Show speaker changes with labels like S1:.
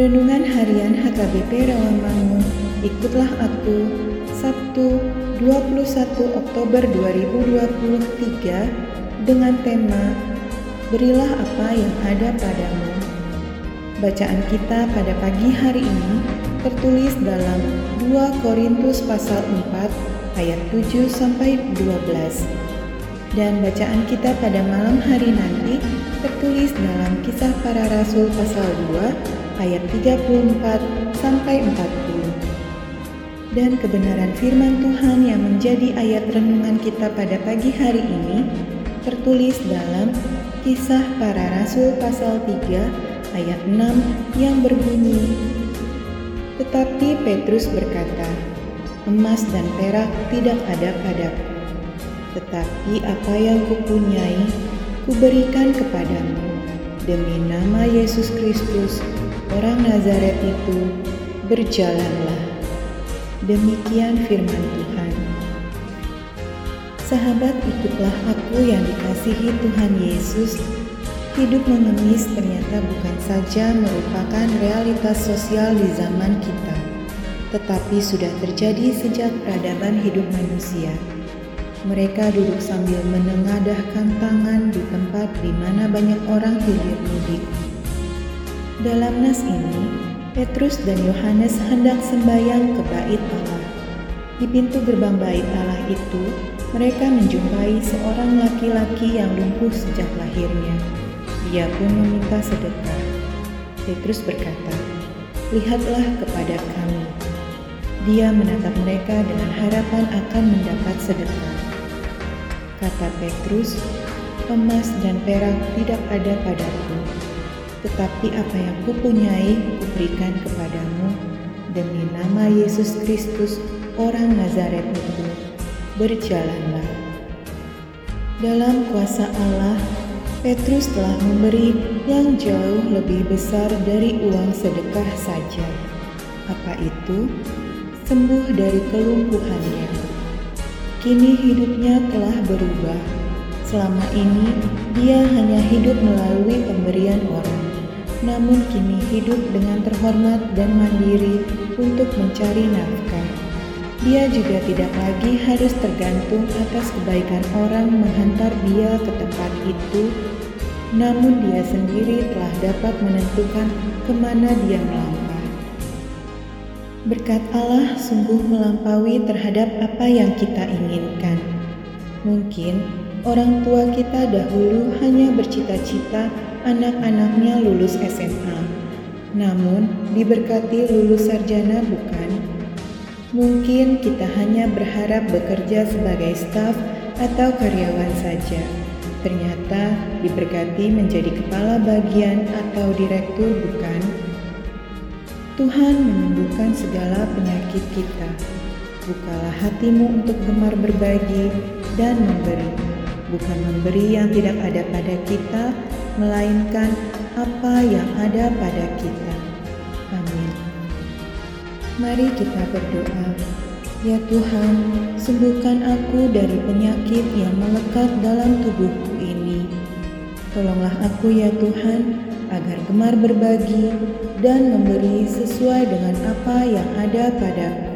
S1: Renungan Harian HKBP Rawamangun, ikutlah aku, Sabtu 21 Oktober 2023 dengan tema Berilah apa yang ada padamu. Bacaan kita pada pagi hari ini tertulis dalam 2 Korintus pasal 4 ayat 7 sampai 12. Dan bacaan kita pada malam hari nanti tertulis dalam Kisah Para Rasul pasal 2 ayat 34 sampai 40. Dan kebenaran firman Tuhan yang menjadi ayat renungan kita pada pagi hari ini tertulis dalam Kisah Para Rasul pasal 3 ayat 6 yang berbunyi Tetapi Petrus berkata, emas dan perak tidak ada padaku, tetapi apa yang kupunyai kuberikan kepadamu demi nama Yesus Kristus orang Nazaret itu, berjalanlah. Demikian firman Tuhan. Sahabat, ikutlah aku yang dikasihi Tuhan Yesus. Hidup mengemis ternyata bukan saja merupakan realitas sosial di zaman kita, tetapi sudah terjadi sejak peradaban hidup manusia. Mereka duduk sambil menengadahkan tangan di tempat di mana banyak orang hilir mudik dalam nas ini, Petrus dan Yohanes hendak sembahyang ke bait Allah. Di pintu gerbang bait Allah itu, mereka menjumpai seorang laki-laki yang lumpuh sejak lahirnya. Dia pun meminta sedekah. Petrus berkata, "Lihatlah kepada kami." Dia menatap mereka dengan harapan akan mendapat sedekah. Kata Petrus, "Emas dan perak tidak ada padaku, tetapi apa yang kupunyai kuberikan kepadamu demi nama Yesus Kristus orang Nazaret itu. Berjalanlah. Dalam kuasa Allah Petrus telah memberi yang jauh lebih besar dari uang sedekah saja. Apa itu? Sembuh dari kelumpuhannya. Kini hidupnya telah berubah. Selama ini dia hanya hidup melalui pemberian orang namun kini hidup dengan terhormat dan mandiri untuk mencari nafkah. Dia juga tidak lagi harus tergantung atas kebaikan orang menghantar dia ke tempat itu, namun dia sendiri telah dapat menentukan ke mana dia melangkah. Berkat Allah sungguh melampaui terhadap apa yang kita inginkan. Mungkin orang tua kita dahulu hanya bercita-cita anak-anaknya lulus SMA. Namun, diberkati lulus sarjana bukan? Mungkin kita hanya berharap bekerja sebagai staf atau karyawan saja. Ternyata diberkati menjadi kepala bagian atau direktur bukan? Tuhan menyembuhkan segala penyakit kita. Bukalah hatimu untuk gemar berbagi dan memberi. Bukan memberi yang tidak ada pada kita, melainkan apa yang ada pada kita. Amin. Mari kita berdoa. Ya Tuhan, sembuhkan aku dari penyakit yang melekat dalam tubuhku ini. Tolonglah aku ya Tuhan, agar gemar berbagi dan memberi sesuai dengan apa yang ada padaku.